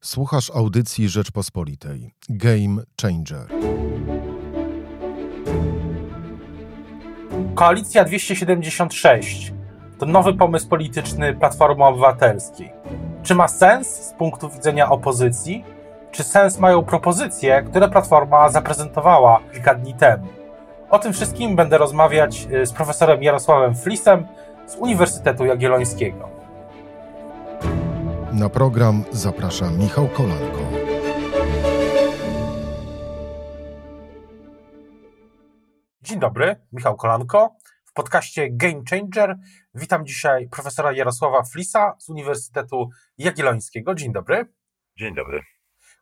Słuchasz audycji Rzeczpospolitej. Game Changer. Koalicja 276 to nowy pomysł polityczny Platformy Obywatelskiej. Czy ma sens z punktu widzenia opozycji? Czy sens mają propozycje, które Platforma zaprezentowała kilka dni temu? O tym wszystkim będę rozmawiać y, z profesorem Jarosławem Flisem z Uniwersytetu Jagiellońskiego. Na program zaprasza Michał Kolanko. Dzień dobry, Michał Kolanko. W podcaście Game Changer witam dzisiaj profesora Jarosława Flisa z Uniwersytetu Jagiellońskiego. Dzień dobry. Dzień dobry.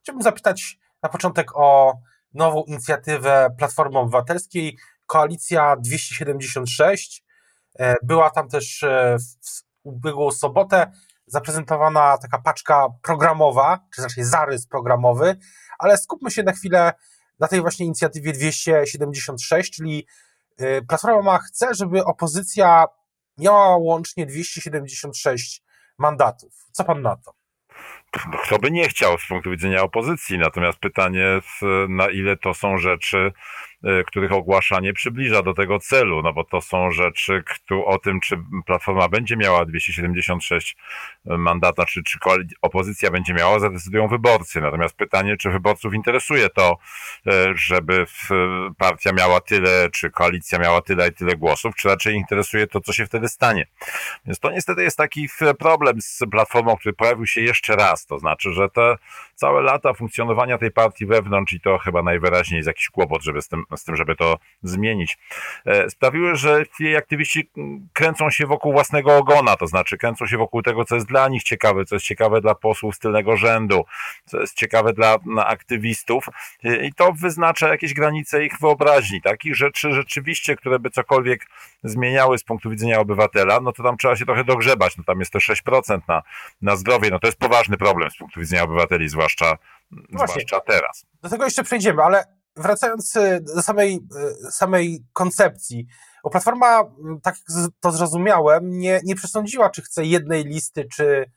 Chciałbym zapytać na początek o nową inicjatywę Platformy Obywatelskiej, Koalicja 276. E, była tam też e, w ubiegłą sobotę zaprezentowana taka paczka programowa, czy raczej zarys programowy, ale skupmy się na chwilę na tej właśnie inicjatywie 276, czyli y, Platforma chce, żeby opozycja miała łącznie 276 mandatów. Co pan na to? No, kto by nie chciał z punktu widzenia opozycji, natomiast pytanie, na ile to są rzeczy, których ogłaszanie przybliża do tego celu, no bo to są rzeczy, kto, o tym, czy Platforma będzie miała 276 mandata, czy, czy opozycja będzie miała, zadecydują wyborcy. Natomiast pytanie, czy wyborców interesuje to, e, żeby partia miała tyle, czy koalicja miała tyle i tyle głosów, czy raczej interesuje to, co się wtedy stanie. Więc to niestety jest taki problem z Platformą, który pojawił się jeszcze raz. To znaczy, że te całe lata funkcjonowania tej partii wewnątrz i to chyba najwyraźniej jest jakiś kłopot, żeby z tym z tym, żeby to zmienić, e, sprawiły, że jej aktywiści kręcą się wokół własnego ogona, to znaczy kręcą się wokół tego, co jest dla nich ciekawe, co jest ciekawe dla posłów z tylnego rzędu, co jest ciekawe dla aktywistów e, i to wyznacza jakieś granice ich wyobraźni. Takich rzeczy rzeczywiście, które by cokolwiek zmieniały z punktu widzenia obywatela, no to tam trzeba się trochę dogrzebać, no tam jest to 6% na, na zdrowie, no to jest poważny problem z punktu widzenia obywateli, zwłaszcza, zwłaszcza teraz. Do tego jeszcze przejdziemy, ale wracając y, do samej, y, samej koncepcji, bo Platforma, mm, tak jak to zrozumiałem, nie, nie przesądziła, czy chce jednej listy, czy,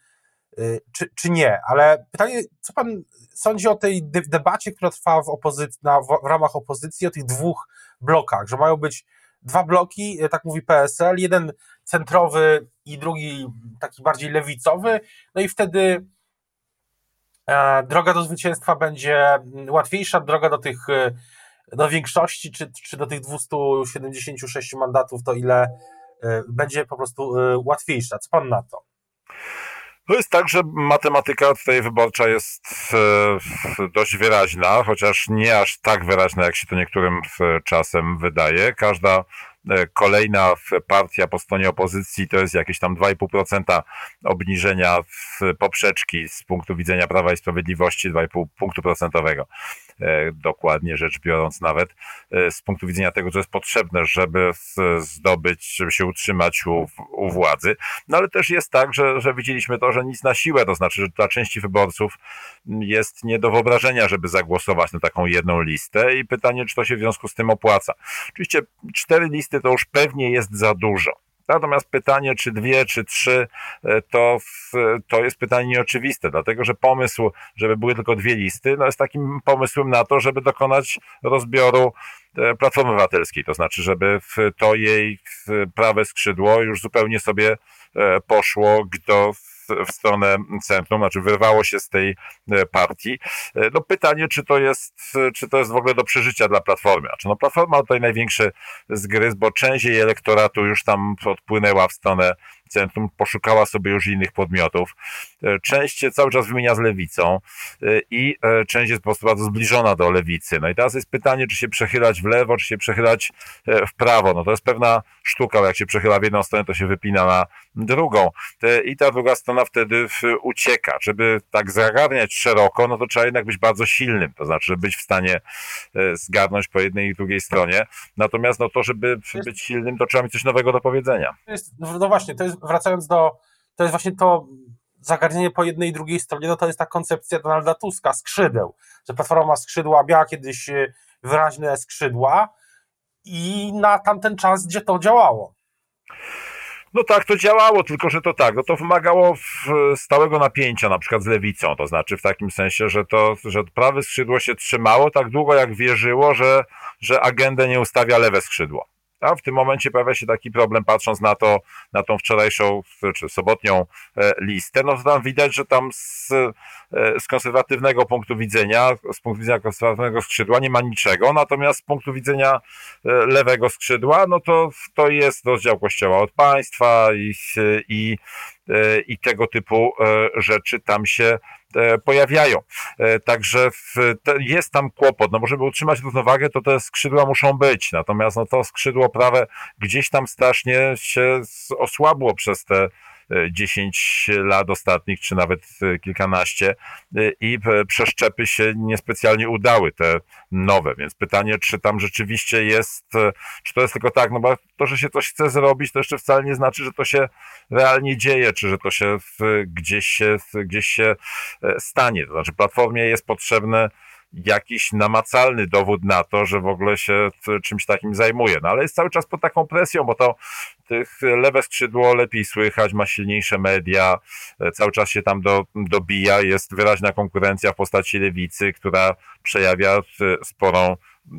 y, czy, czy nie. Ale pytanie, co pan sądzi o tej debacie, która trwa w, na, w ramach opozycji, o tych dwóch blokach, że mają być dwa bloki, tak mówi PSL, jeden centrowy i drugi taki bardziej lewicowy, no i wtedy droga do zwycięstwa będzie mm, łatwiejsza, droga do tych e, do większości, czy, czy do tych 276 mandatów, to ile e, będzie po prostu łatwiejsza. Co pan na to? To jest tak, że matematyka tutaj wyborcza jest dość wyraźna, chociaż nie aż tak wyraźna, jak się to niektórym czasem wydaje. Każda E, kolejna partia po stronie opozycji to jest jakieś tam 2,5% obniżenia poprzeczki z punktu widzenia Prawa i Sprawiedliwości, 2,5 punktu procentowego. E, dokładnie rzecz biorąc nawet e, z punktu widzenia tego, co jest potrzebne, żeby zdobyć, żeby się utrzymać u, u władzy. No ale też jest tak, że, że widzieliśmy to, że nic na siłę, to znaczy, że dla części wyborców jest nie do wyobrażenia, żeby zagłosować na taką jedną listę i pytanie, czy to się w związku z tym opłaca. Oczywiście cztery listy to już pewnie jest za dużo. Natomiast pytanie, czy dwie, czy trzy, e, to, to jest pytanie nieoczywiste, dlatego że pomysł, żeby były tylko dwie listy, no jest takim pomysłem na to, żeby dokonać rozbioru e, Platformy Obywatelskiej, to znaczy, żeby to jej prawe skrzydło już zupełnie sobie e, poszło do w stronę centrum, znaczy wyrwało się z tej e, partii. E, no pytanie, czy to jest, czy to jest w ogóle do przeżycia dla Platformy. Znaczy, no Platforma tutaj największy zgryz, bo część jej elektoratu już tam odpłynęła w stronę centrum, poszukała sobie już innych podmiotów. E, część się cały czas wymienia z lewicą i część jest po prostu bardzo zbliżona do lewicy. No i teraz jest pytanie, czy się przechylać w lewo, czy się przechylać w prawo. No to jest pewna sztuka, jak się przechyla w jedną stronę, to się wypina na drugą. I ta druga strona ona wtedy ucieka. Żeby tak zagarniać szeroko, no to trzeba jednak być bardzo silnym, to znaczy, żeby być w stanie e, zgarnąć po jednej i drugiej stronie. Natomiast no to, żeby być silnym, to trzeba mieć coś nowego do powiedzenia. Jest, no właśnie, to jest, wracając do, to jest właśnie to zagarnienie po jednej i drugiej stronie, no to jest ta koncepcja Donalda Tuska, skrzydeł, że Platforma ma skrzydła, miała kiedyś e, wyraźne skrzydła i na tamten czas, gdzie to działało. No tak, to działało, tylko że to tak, no to wymagało stałego napięcia, na przykład z lewicą, to znaczy w takim sensie, że to, że prawe skrzydło się trzymało tak długo, jak wierzyło, że, że agendę nie ustawia lewe skrzydło. A w tym momencie pojawia się taki problem, patrząc na to, na tą wczorajszą, czy sobotnią e, listę, no tam widać, że tam z, z konserwatywnego punktu widzenia, z punktu widzenia konserwatywnego skrzydła nie ma niczego, natomiast z punktu widzenia e, lewego skrzydła, no to, to jest rozdział kościoła od państwa i, i, i tego typu rzeczy tam się E, pojawiają. E, także jest tam kłopot. No, żeby utrzymać równowagę, to te skrzydła muszą być. Natomiast no, to skrzydło prawe gdzieś tam strasznie się osłabło przez te 10 lat ostatnich, czy nawet e, kilkanaście e, i e, przeszczepy się niespecjalnie udały, te nowe, więc pytanie, czy tam rzeczywiście jest, czy to jest tylko tak, no bo to, że się coś chce zrobić, to jeszcze wcale nie znaczy, że to się realnie dzieje, czy że to się gdzieś się, gdzieś się stanie. To znaczy Platformie jest potrzebne jakiś namacalny dowód na to, że w ogóle się czymś takim zajmuje. No ale jest cały czas pod taką presją, bo to tych lewe skrzydło lepiej słychać, ma silniejsze media, e, cały czas się tam do, dobija, jest wyraźna konkurencja w postaci lewicy, która przejawia e, sporą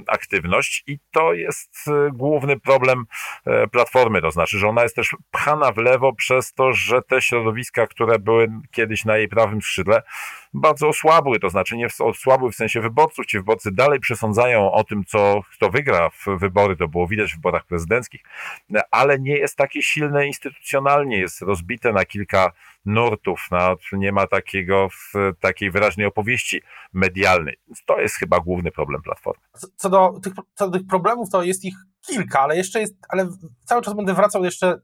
aktywność i to jest e, główny problem Platformy, to znaczy, że ona jest też pchana w lewo przez to, że te środowiska, które były kiedyś na jej prawym skrzydle, bardzo osłabły, to znaczy nie osłabły w sensie wyborców, ci wyborcy dalej przesądzają o tym, co, kto wygra w wybory, to było widać w wyborach prezydenckich, ale nie jest takie silne instytucjonalnie, jest rozbite na kilka nurtów, na, nie ma takiego, takiej wyraźnej opowieści medialnej. To jest chyba główny problem Platformy. Co do, tych, co do tych problemów, to jest ich kilka, ale jeszcze jest, ale cały czas będę wracał jeszcze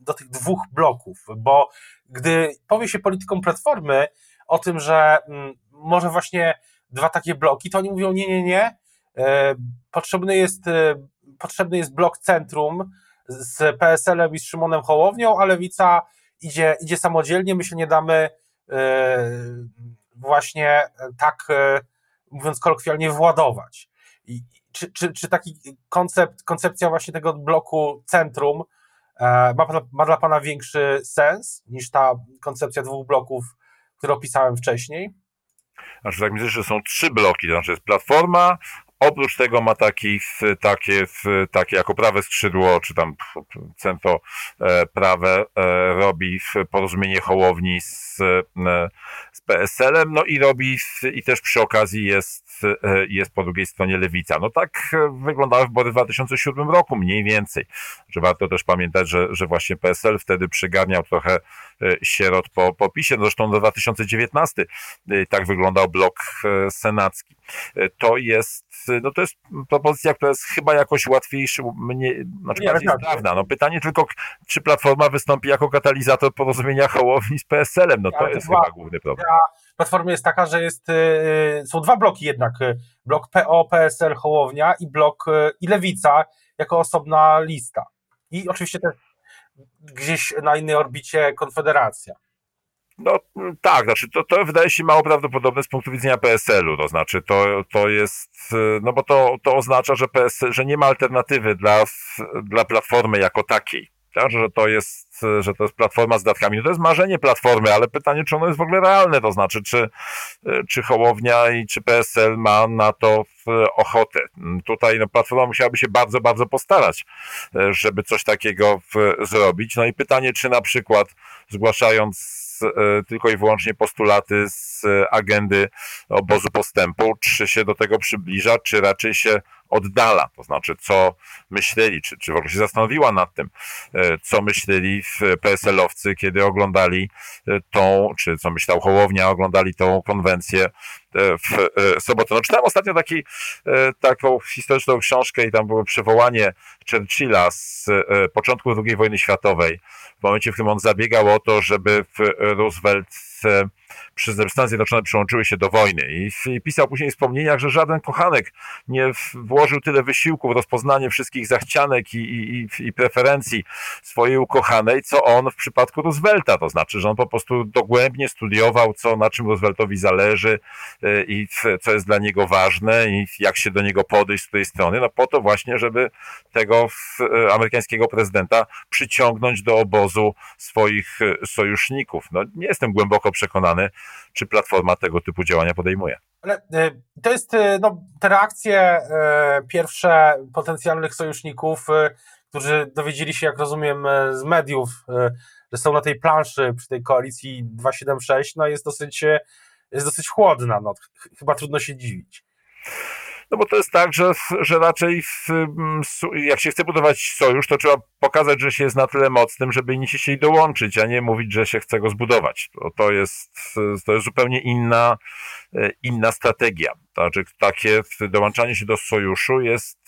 do tych dwóch bloków, bo gdy powie się politykom Platformy o tym, że mm, może właśnie dwa takie bloki, to oni mówią nie, nie, nie, e, potrzebny jest, e, potrzebny jest blok centrum, z PSL-em i z Szymonem Hołownią, a Lewica idzie, idzie samodzielnie, my się nie damy e, właśnie tak, e, mówiąc kolokwialnie, władować. I czy, czy, czy taki koncept, koncepcja właśnie tego bloku centrum e, ma, ma dla Pana większy sens niż ta koncepcja dwóch bloków, które opisałem wcześniej? Znaczy, tak myślę, że są trzy bloki, to znaczy jest Platforma, Oprócz tego ma taki, takie, takie jako prawe skrzydło, czy tam centro e, prawe e, robi porozumienie Hołowni z, e, z PSL-em, no i robi i też przy okazji jest, jest po drugiej stronie lewica. No tak wyglądały wybory w 2007 roku, mniej więcej. Że warto też pamiętać, że, że właśnie PSL wtedy przygarniał trochę sierot po, po PiSie. Zresztą do 2019 tak wyglądał blok senacki. To jest no to jest propozycja, która jest chyba jakoś łatwiejsza, mnie, znaczy nie, bardziej sprawna. No pytanie tylko, czy Platforma wystąpi jako katalizator porozumienia Hołowni z PSL-em, no to jest chyba główny problem. Platformy jest taka, że jest, y, są dwa bloki jednak, y, blok PO, PSL, Hołownia i blok y, i Lewica jako osobna lista. I oczywiście też gdzieś na innej orbicie Konfederacja. No tak, znaczy to, to wydaje się mało prawdopodobne z punktu widzenia PSL-u, to znaczy to, to jest, no bo to, to oznacza, że PSL, że nie ma alternatywy dla, dla platformy jako takiej, tak? że to jest, że to jest platforma z datkami. No to jest marzenie platformy, ale pytanie, czy ono jest w ogóle realne, to znaczy, czy, czy Hołownia i czy PSL ma na to ochotę. Tutaj no, platforma musiałaby się bardzo, bardzo postarać, żeby coś takiego zrobić. No i pytanie, czy na przykład zgłaszając E, tylko i wyłącznie postulaty z agendy obozu postępu, czy się do tego przybliża, czy raczej się oddala, to znaczy co myśleli, czy, czy w ogóle się zastanowiła nad tym, e, co myśleli PSL-owcy, kiedy oglądali e, tą, czy co myślał Hołownia, oglądali tą konwencję w sobotę. No, czytałem ostatnio taki, taką historyczną książkę i tam było przywołanie Churchilla z początku II wojny światowej, w momencie, w którym on zabiegał o to, żeby Roosevelt przez Stany Zjednoczone przyłączyły się do wojny. I, I, pisał później w wspomnieniach, że żaden kochanek nie włożył tyle wysiłku w rozpoznanie wszystkich zachcianek i, i, i preferencji swojej ukochanej, co on w przypadku Roosevelta. To znaczy, że on po prostu dogłębnie studiował, co, na czym Rooseveltowi zależy, i co jest dla niego ważne i jak się do niego podejść z tej strony, no po to właśnie, żeby tego amerykańskiego prezydenta przyciągnąć do obozu swoich sojuszników. No nie jestem głęboko przekonany, czy Platforma tego typu działania podejmuje. Ale to jest no, te reakcje pierwsze potencjalnych sojuszników którzy dowiedzieli się, jak rozumiem, e, z mediów, e, że są na tej planszy przy tej koalicji 276, no jest dosyć, e, jest dosyć chłodna, no, chyba trudno się dziwić. No bo to jest tak, że, że raczej w, jak się chce budować sojusz, to trzeba pokazać, że się jest na tyle mocnym, żeby inni się chcieli dołączyć, a nie mówić, że się chce go zbudować. To, to, jest, to jest zupełnie inna, inna strategia. Znaczy, takie dołączanie się do sojuszu jest,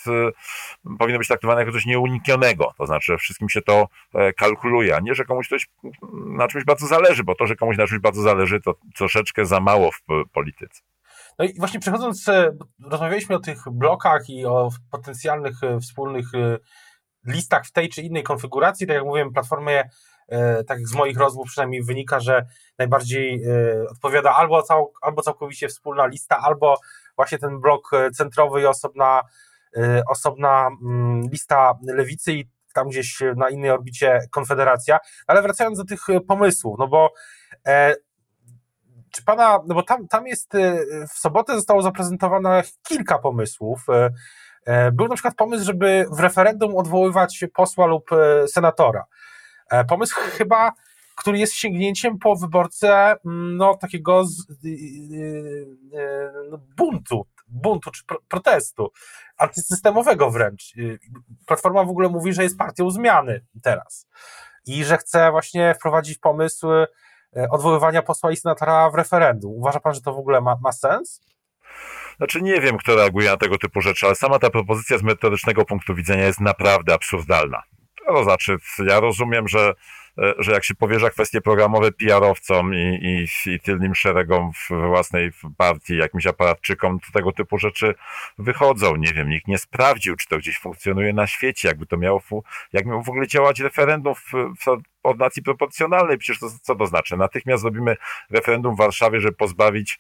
powinno być traktowane jako coś nieuniknionego. To znaczy, że wszystkim się to e, kalkuluje, a nie, że komuś coś na czymś bardzo zależy, bo to, że komuś na czymś bardzo zależy, to troszeczkę za mało w polityce. No i właśnie przechodząc, e, rozmawialiśmy o tych blokach i o potencjalnych e, wspólnych e, listach w tej czy innej konfiguracji. Tak jak mówiłem, platformie, tak jak z moich rozmów przynajmniej wynika, że najbardziej odpowiada albo, cał, albo całkowicie wspólna lista, albo właśnie ten blok centrowy i osobna, osobna mm, lista lewicy i tam gdzieś na innej orbicie Konfederacja. Ale wracając do tych pomysłów, no bo czy pana, no bo tam, tam jest, y, w sobotę zostało zaprezentowane kilka pomysłów. Y, y, był na przykład pomysł, żeby w referendum odwoływać posła lub senatora. E, pomysł chyba, który jest sięgnięciem po wyborcę mm, no, takiego z, no, buntu, buntu czy protestu, antysystemowego wręcz. Platforma w ogóle mówi, że jest partią zmiany teraz i że chce właśnie wprowadzić pomysł odwoływania posła i senatora w referendum. Uważa pan, że to w ogóle ma, ma sens? Znaczy nie wiem, kto reaguje na tego typu rzeczy, ale sama ta propozycja z metodycznego punktu widzenia jest naprawdę absurdalna. To znaczy, ja rozumiem, że E, że jak się powierza kwestie programowe PR-owcom i, i, i tylnym szeregom w własnej partii, jakimś aparatczykom, to tego typu rzeczy wychodzą. Nie wiem, nikt nie sprawdził, czy to gdzieś funkcjonuje na świecie, jakby to miało, jak miało w ogóle działać referendum w, w ordynacji proporcjonalnej. Przecież to co to znaczy? Natychmiast zrobimy referendum w Warszawie, żeby pozbawić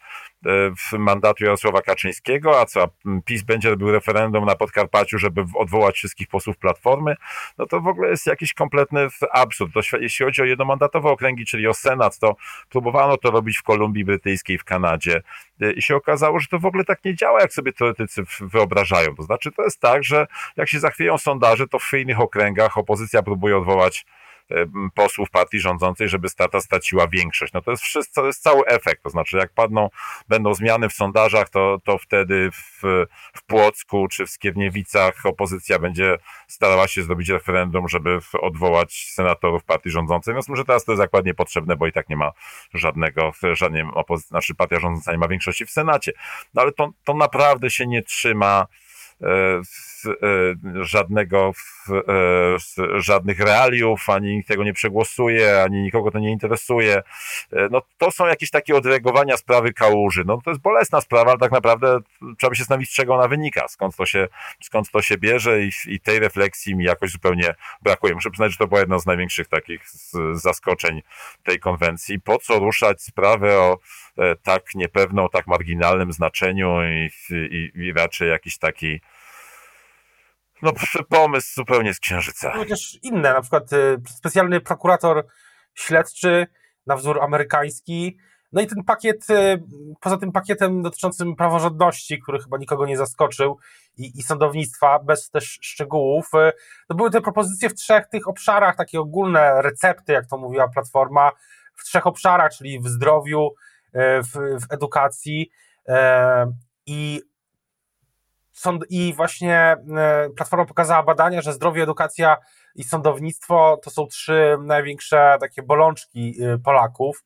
e, mandatu Jarosława Kaczyńskiego, a co, PiS będzie robił referendum na Podkarpaciu, żeby odwołać wszystkich posłów Platformy? No to w ogóle jest jakiś kompletny absurd. Jeśli chodzi o jednomandatowe okręgi, czyli o Senat, to próbowano to robić w Kolumbii Brytyjskiej, w Kanadzie e, i się okazało, że to w ogóle tak nie działa, jak sobie teoretycy wyobrażają. To znaczy, to jest tak, że jak się zachwieją sondaże, to w innych okręgach opozycja próbuje odwołać posłów partii rządzącej, żeby Stata straciła większość. No to jest wszystko, to jest cały efekt. To znaczy, jak padną, będą zmiany w sondażach, to, to wtedy w, w Płocku czy w Skierniewicach opozycja będzie starała się zrobić referendum, żeby odwołać senatorów partii rządzącej. No że teraz to jest zakładnie potrzebne, bo i tak nie ma żadnego, żadnej opozycji, znaczy partia rządząca nie ma większości w Senacie. No ale to, to naprawdę się nie trzyma e, żadnego, e, żadnych realiów, ani nikt tego nie przegłosuje, ani nikogo to nie interesuje. No to są jakieś takie odreagowania sprawy kałuży. No to jest bolesna sprawa, ale tak naprawdę trzeba by się zastanowić, z czego ona wynika, skąd to się, skąd to się bierze i, i tej refleksji mi jakoś zupełnie brakuje. Muszę przyznać, że to było jedno z największych takich zaskoczeń tej konwencji. Po co ruszać sprawę o tak niepewną, tak marginalnym znaczeniu i, i, i raczej jakiś taki no, pomysł zupełnie z księżyca. Też inne, na przykład y, specjalny prokurator śledczy na wzór amerykański. No i ten pakiet, y, poza tym pakietem dotyczącym praworządności, który chyba nikogo nie zaskoczył, i, i sądownictwa, bez też szczegółów, y, to były te propozycje w trzech tych obszarach, takie ogólne recepty, jak to mówiła Platforma, w trzech obszarach, czyli w zdrowiu, w, w edukacji. I sąd, i właśnie e, Platforma pokazała badania, że zdrowie, edukacja i sądownictwo to są trzy największe takie bolączki e, Polaków,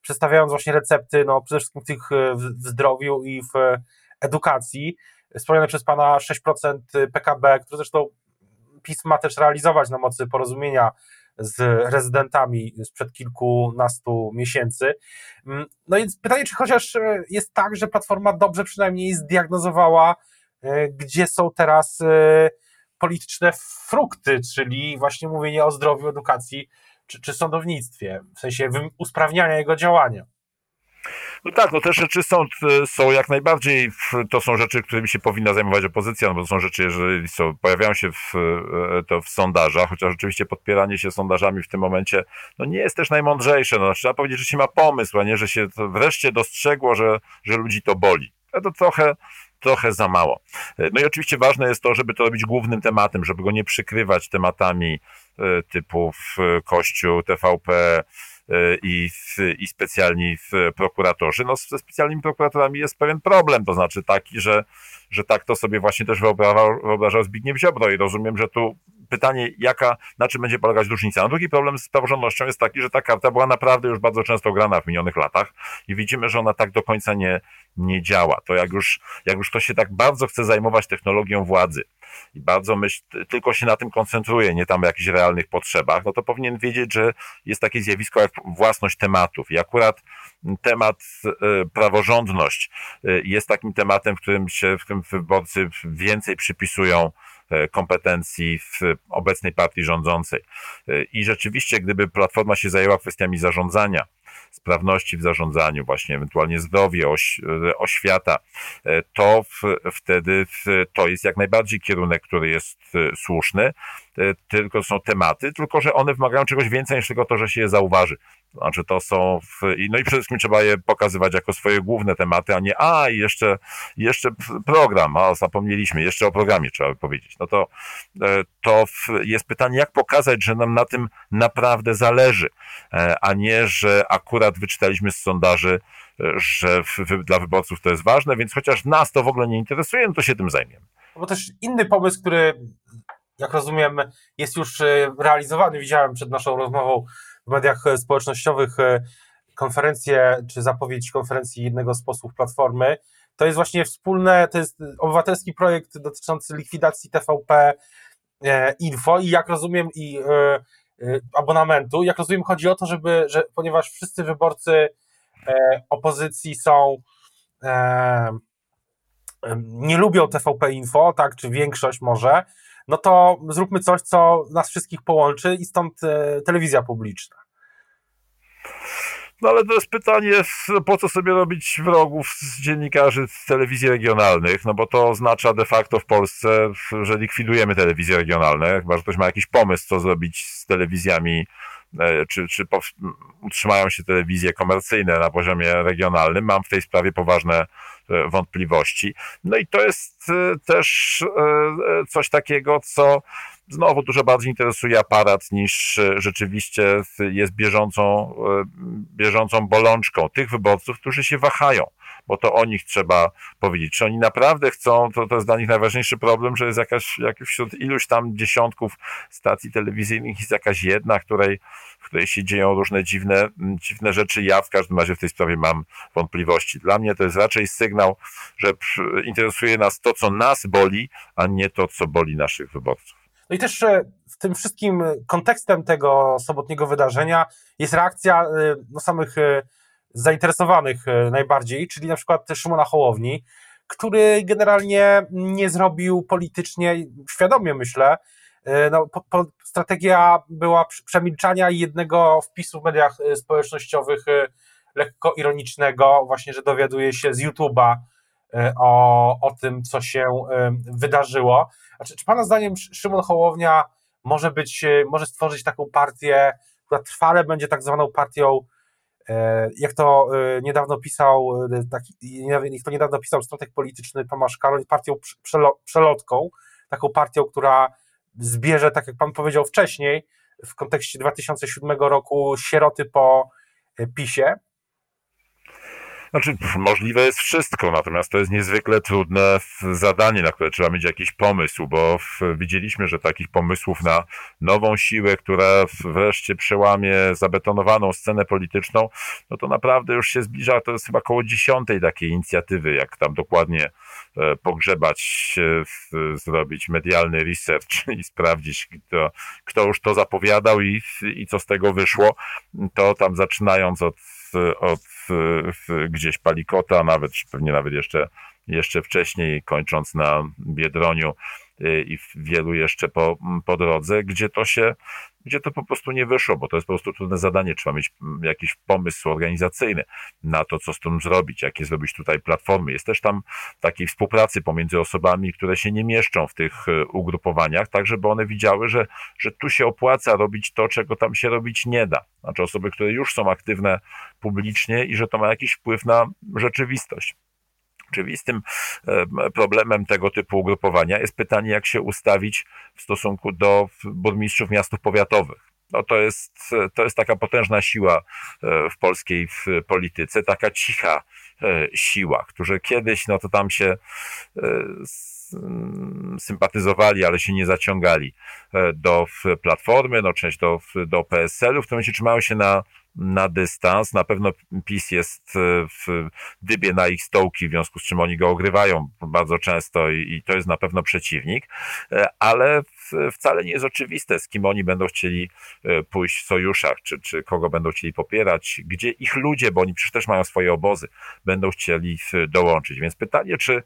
przedstawiając właśnie recepty, no przede wszystkim tych e, w zdrowiu i w edukacji. Wspomniane przez Pana 6% PKB, które zresztą PiS ma też realizować na mocy porozumienia z rezydentami sprzed kilkunastu miesięcy. Mm, no więc pytanie, czy chociaż jest tak, że Platforma dobrze przynajmniej zdiagnozowała gdzie są teraz e, polityczne frukty, czyli właśnie mówienie o zdrowiu, edukacji czy, czy sądownictwie, w sensie usprawniania jego działania. No tak, no te rzeczy są, są jak najbardziej, to są rzeczy, którymi się powinna zajmować opozycja, no bo to są rzeczy, jeżeli są, pojawiają się w, to w sondażach, chociaż rzeczywiście podpieranie się sondażami w tym momencie, no nie jest też najmądrzejsze, no znaczy, trzeba powiedzieć, że się ma pomysł, a nie, że się wreszcie dostrzegło, że, że ludzi to boli. To trochę, trochę za mało. No i oczywiście ważne jest to, żeby to robić głównym tematem, żeby go nie przykrywać tematami e, typu Kościół, TVP, e, i, i specjalni prokuratorzy. No, ze specjalnymi prokuratorami jest pewien problem, to znaczy taki, że, że tak to sobie właśnie też wyobrażał, wyobrażał Zbigniew Ziobro i rozumiem, że tu pytanie, jaka, na czym będzie polegać różnica. No drugi problem z praworządnością jest taki, że ta karta była naprawdę już bardzo często grana w minionych latach i widzimy, że ona tak do końca nie, nie działa. To jak już, jak już ktoś się tak bardzo chce zajmować technologią władzy i bardzo myśl, tylko się na tym koncentruje, nie tam jakichś realnych potrzebach, no to powinien wiedzieć, że jest takie zjawisko jak własność tematów i akurat temat e, praworządność e, jest takim tematem, w którym się, w którym wyborcy więcej przypisują E, kompetencji w obecnej partii rządzącej. I rzeczywiście, gdyby Platforma się zajęła kwestiami zarządzania, sprawności w zarządzaniu, właśnie ewentualnie zdrowie, oś, e, oświata, to w, wtedy w, to jest jak najbardziej kierunek, który jest słuszny, tylko są tematy, tylko że one wymagają czegoś więcej niż tylko to, że się je zauważy. Znaczy to są, w, no i przede wszystkim trzeba je pokazywać jako swoje główne tematy, a nie, a i jeszcze, jeszcze program, a zapomnieliśmy, jeszcze o programie trzeba by powiedzieć. No to, e, to jest pytanie, jak pokazać, że nam na tym naprawdę zależy, e, a nie, że akurat wyczytaliśmy z sondaży, e, że w, dla wyborców to jest ważne, więc chociaż nas to w ogóle nie interesuje, no to się tym zajmiemy. Bo też inny pomysł, który, jak rozumiem, jest już realizowany, widziałem przed naszą rozmową w mediach e, społecznościowych e, konferencję, czy zapowiedź konferencji jednego z posłów Platformy, to jest właśnie wspólne, to jest obywatelski projekt dotyczący likwidacji TVP e, Info i jak rozumiem i abonamentu, jak rozumiem chodzi o to, żeby, że ponieważ wszyscy wyborcy opozycji są nie lubią TVP Info, tak, czy większość może, no to zróbmy coś, co nas wszystkich połączy i stąd e, telewizja publiczna. No ale to jest pytanie, po co sobie robić wrogów z dziennikarzy z telewizji regionalnych, no bo to oznacza de facto w Polsce, że likwidujemy telewizje regionalne, chyba że ktoś ma jakiś pomysł, co zrobić z telewizjami, czy, czy utrzymają się telewizje komercyjne na poziomie regionalnym. Mam w tej sprawie poważne E, wątpliwości. No i to jest e, też e, coś takiego, co znowu dużo bardziej interesuje aparat niż rzeczywiście jest bieżącą, bieżącą bolączką tych wyborców, którzy się wahają bo to o nich trzeba powiedzieć. Czy oni naprawdę chcą, to, to jest dla nich najważniejszy problem, że jest jakaś, jak wśród iluś tam dziesiątków stacji telewizyjnych jest jakaś jedna, której, w której się dzieją różne dziwne, dziwne rzeczy. Ja w każdym razie w tej sprawie mam wątpliwości. Dla mnie to jest raczej sygnał, że interesuje nas to, co nas boli, a nie to, co boli naszych wyborców. No i też w tym wszystkim kontekstem tego sobotniego wydarzenia jest reakcja e, no, samych e, zainteresowanych e, najbardziej, czyli na przykład Szymona Hołowni, który generalnie nie zrobił politycznie, świadomie myślę, e, no, po, po, strategia była przemilczania jednego wpisu w mediach e, społecznościowych lekko ironicznego, właśnie, że dowiaduje się z YouTube'a o, o tym, co się wydarzyło. Znaczy, czy Pana zdaniem Szymon Hołownia może być, może stworzyć taką partię, która trwale będzie tak zwaną partią jak to e, niedawno pisał, e, jak to niedawno pisał strateg polityczny Tomasz Karol, partią przelotką, taką partią, która zbierze, tak jak pan powiedział wcześniej, w kontekście 2007 roku sieroty po PiSie, znaczy, możliwe jest wszystko, natomiast to jest niezwykle trudne zadanie, na które trzeba mieć jakiś pomysł, bo widzieliśmy, że takich pomysłów na nową siłę, która wreszcie przełamie zabetonowaną scenę polityczną, no to naprawdę już się zbliża, to jest chyba około dziesiątej takiej inicjatywy, jak tam dokładnie e, pogrzebać, zrobić medialny research i sprawdzić, kto, kto już to zapowiadał i, i co z tego wyszło, to tam zaczynając od od gdzieś Palikota, nawet pewnie nawet jeszcze, jeszcze wcześniej, kończąc na Biedroniu, i wielu jeszcze po, po drodze, gdzie to się gdzie to po prostu nie wyszło, bo to jest po prostu trudne zadanie. Trzeba mieć mm, jakiś pomysł organizacyjny na to, co z tym zrobić, jakie zrobić tutaj platformy. Jest też tam takiej współpracy pomiędzy osobami, które się nie mieszczą w tych e, ugrupowaniach, tak żeby one widziały, że, że tu się opłaca robić to, czego tam się robić nie da. Znaczy osoby, które już są aktywne publicznie i że to ma jakiś wpływ na rzeczywistość. Oczywistym e, problemem tego typu ugrupowania jest pytanie, jak się ustawić w stosunku do burmistrzów miastów powiatowych. No to jest, to jest taka potężna siła e, w polskiej w polityce, taka cicha e, siła, którzy kiedyś, no to tam się sympatyzowali, ale się nie zaciągali do Platformy, no część do, do PSL-u, w którym się trzymają się na na dystans. Na pewno PiS jest e, w dybie na ich stołki, w związku z czym oni go ogrywają bardzo często i, i to jest na pewno przeciwnik, e, ale wcale nie jest oczywiste, z kim oni będą chcieli e, pójść w sojuszach, czy, czy kogo będą chcieli popierać, gdzie ich ludzie, bo oni przecież też mają swoje obozy, będą chcieli dołączyć. Więc pytanie, czy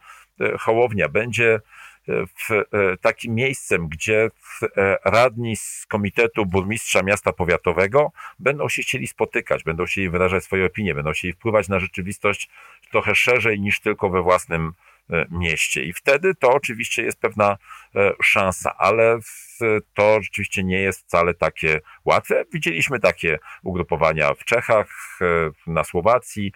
Hołownia będzie w e, takim miejscem, gdzie e, radni z Komitetu Burmistrza Miasta Powiatowego będą się chcieli spotykać, będą chcieli wyrażać swoje opinie, będą chcieli wpływać na rzeczywistość trochę szerzej niż tylko we własnym mieście. I wtedy to oczywiście jest pewna e, szansa, ale to rzeczywiście nie jest wcale takie łatwe. Widzieliśmy takie ugrupowania w Czechach, e, na Słowacji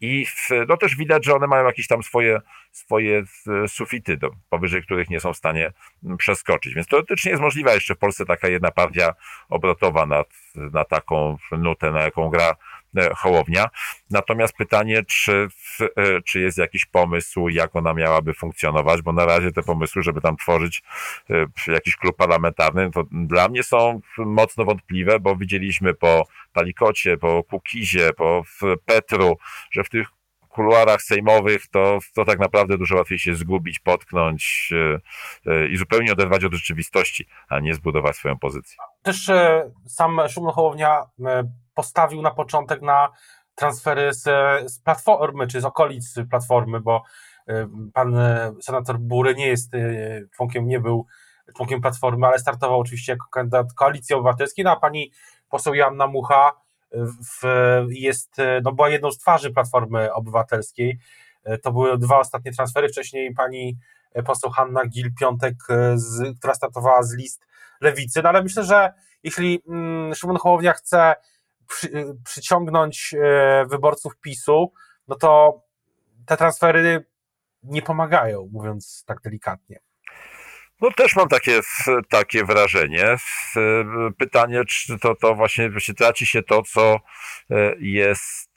i no też widać, że one mają jakieś tam swoje, swoje sufity, do, powyżej których nie są w stanie przeskoczyć. Więc teoretycznie jest możliwa jeszcze w Polsce taka jedna partia obrotowa na, na taką nutę, na jaką gra E, Hołownia. Natomiast pytanie, czy, e, czy jest jakiś pomysł, jak ona miałaby funkcjonować, bo na razie te pomysły, żeby tam tworzyć e, jakiś klub parlamentarny, to dla mnie są mocno wątpliwe, bo widzieliśmy po Palikocie, po Kukizie, po Petru, że w tych kuluarach sejmowych, to, to tak naprawdę dużo łatwiej się zgubić, potknąć i zupełnie oderwać od rzeczywistości, a nie zbudować swoją pozycję. Też sam Szymon Hołownia postawił na początek na transfery z, z platformy, czy z okolic platformy, bo y, pan y, senator Bury nie jest y, członkiem, nie był członkiem platformy, ale startował oczywiście jako kandydat koalicji obywatelskiej, no a pani poseł Joanna Mucha w, jest, no była jedną z twarzy platformy obywatelskiej. To były dwa ostatnie transfery. Wcześniej pani poseł Hanna Gil-Piątek, która startowała z list lewicy. No ale myślę, że jeśli mm, Szymon Hołownia chce przy, przyciągnąć e, wyborców PiSu, no to te transfery nie pomagają, mówiąc tak delikatnie. No też mam takie, takie wrażenie. Pytanie, czy to, to właśnie, właśnie traci się to, co e, jest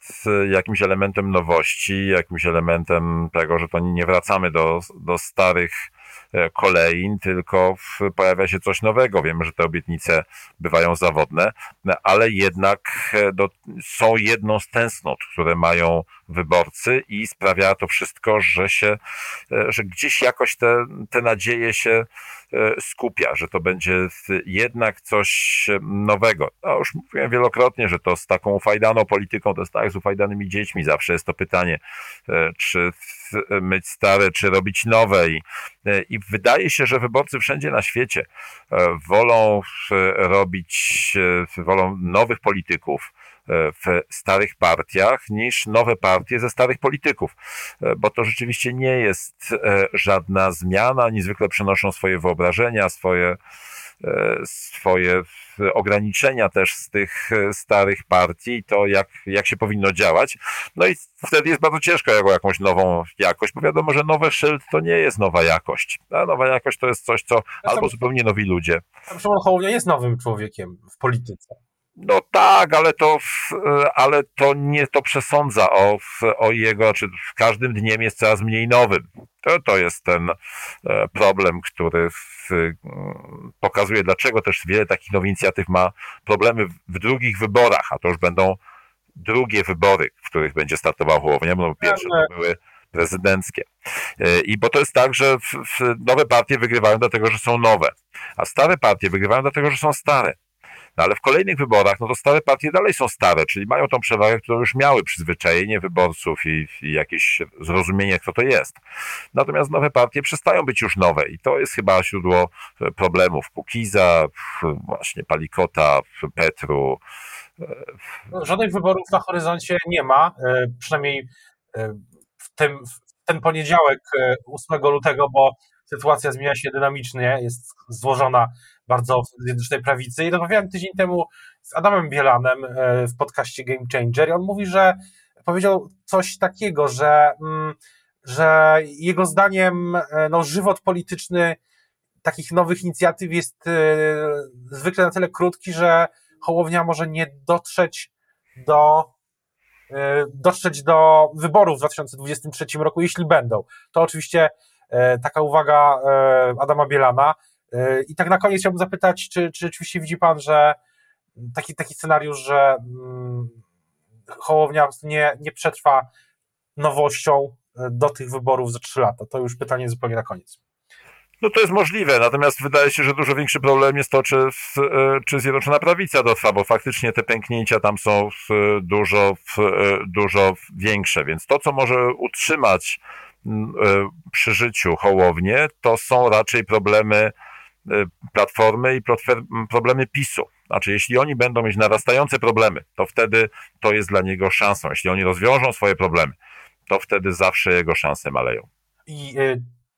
jakimś elementem nowości, jakimś elementem tego, że to nie wracamy do, do starych E, kolei, tylko pojawia się coś nowego. Wiemy, że te obietnice bywają zawodne, ale jednak e, do, są jedną z tęsknot, które mają wyborcy i sprawia to wszystko, że się, e, że gdzieś jakoś te, te nadzieje się skupia, że to będzie jednak coś nowego. No już mówiłem wielokrotnie, że to z taką ufajdaną polityką, to jest tak z ufajdanymi dziećmi, zawsze jest to pytanie, czy myć stare, czy robić nowe i, i wydaje się, że wyborcy wszędzie na świecie e, wolą e, robić, e, wolą nowych polityków w starych partiach niż nowe partie ze starych polityków, bo to rzeczywiście nie jest żadna zmiana, niezwykle przenoszą swoje wyobrażenia, swoje, swoje ograniczenia też z tych e, starych partii, to jak, jak się powinno działać. No i wtedy jest bardzo ciężko jako jakąś nową jakość, bo wiadomo, że nowe szyld to nie jest nowa jakość. A nowa jakość to jest coś, co albo zupełnie nowi ludzie. Szymon Hołownia jest nowym człowiekiem w polityce. No tak, ale to, ale to nie to przesądza o, o jego, czy każdym dniem jest coraz mniej nowym. To, to jest ten e, problem, który pokazuje, dlaczego też wiele takich nowych inicjatyw ma problemy w drugich wyborach, a to już będą drugie wybory, w których będzie startował Hołownia, bo pierwsze to były prezydenckie. E, I bo to jest tak, że nowe partie wygrywają dlatego, że są nowe, a stare partie wygrywają dlatego, że są stare. No ale w kolejnych wyborach, no to stare partie dalej są stare, czyli mają tą przewagę, którą już miały przyzwyczajenie wyborców i, i jakieś zrozumienie, kto to jest. Natomiast nowe partie przestają być już nowe i to jest chyba źródło problemów. Kukiza, właśnie Palikota, Petru. No, żadnych wyborów na horyzoncie nie ma, e, przynajmniej e, w tym, w ten poniedziałek 8 e, lutego, bo sytuacja zmienia się dynamicznie, jest złożona bardzo Zjednoczonej Prawicy. I rozmawiałem tydzień temu z Adamem Bielanem w podcaście Game Changer i on mówi, że powiedział coś takiego, że, mm, że jego zdaniem no, żywot polityczny takich nowych inicjatyw jest zwykle na tyle krótki, że Hołownia może nie dotrzeć do e, dotrzeć do wyborów w 2023 roku, jeśli będą. To oczywiście e, taka uwaga e, Adama Bielana. I tak na koniec chciałbym zapytać, czy, czy rzeczywiście widzi Pan, że taki, taki scenariusz, że mm, Hołownia nie, nie przetrwa nowością do tych wyborów za trzy lata? To już pytanie zupełnie na koniec. No to jest możliwe, natomiast wydaje się, że dużo większy problem jest to, czy, e, czy Zjednoczona Prawica dotrwa, bo faktycznie te pęknięcia tam są dużo, e, dużo większe, więc to, co może utrzymać e, przy życiu Hołownię, to są raczej problemy Platformy i problemy PiSu. Znaczy, jeśli oni będą mieć narastające problemy, to wtedy to jest dla niego szansą. Jeśli oni rozwiążą swoje problemy, to wtedy zawsze jego szanse maleją. I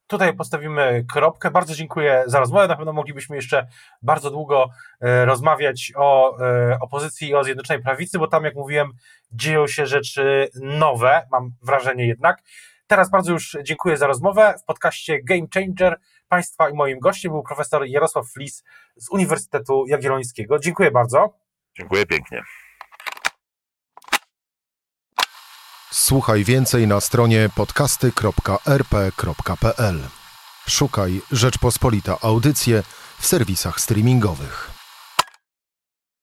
tutaj postawimy kropkę. Bardzo dziękuję za rozmowę. Na pewno moglibyśmy jeszcze bardzo długo e, rozmawiać o opozycji i o Zjednoczonej Prawicy, bo tam, jak mówiłem, dzieją się rzeczy nowe, mam wrażenie jednak. Teraz bardzo już dziękuję za rozmowę. W podcaście Game Changer Państwa i moim gościem był profesor Jarosław Flis z Uniwersytetu Jagiellońskiego. Dziękuję bardzo. Dziękuję pięknie. Słuchaj więcej na stronie podcasty.rp.pl. Szukaj Rzeczpospolita Audycje w serwisach streamingowych.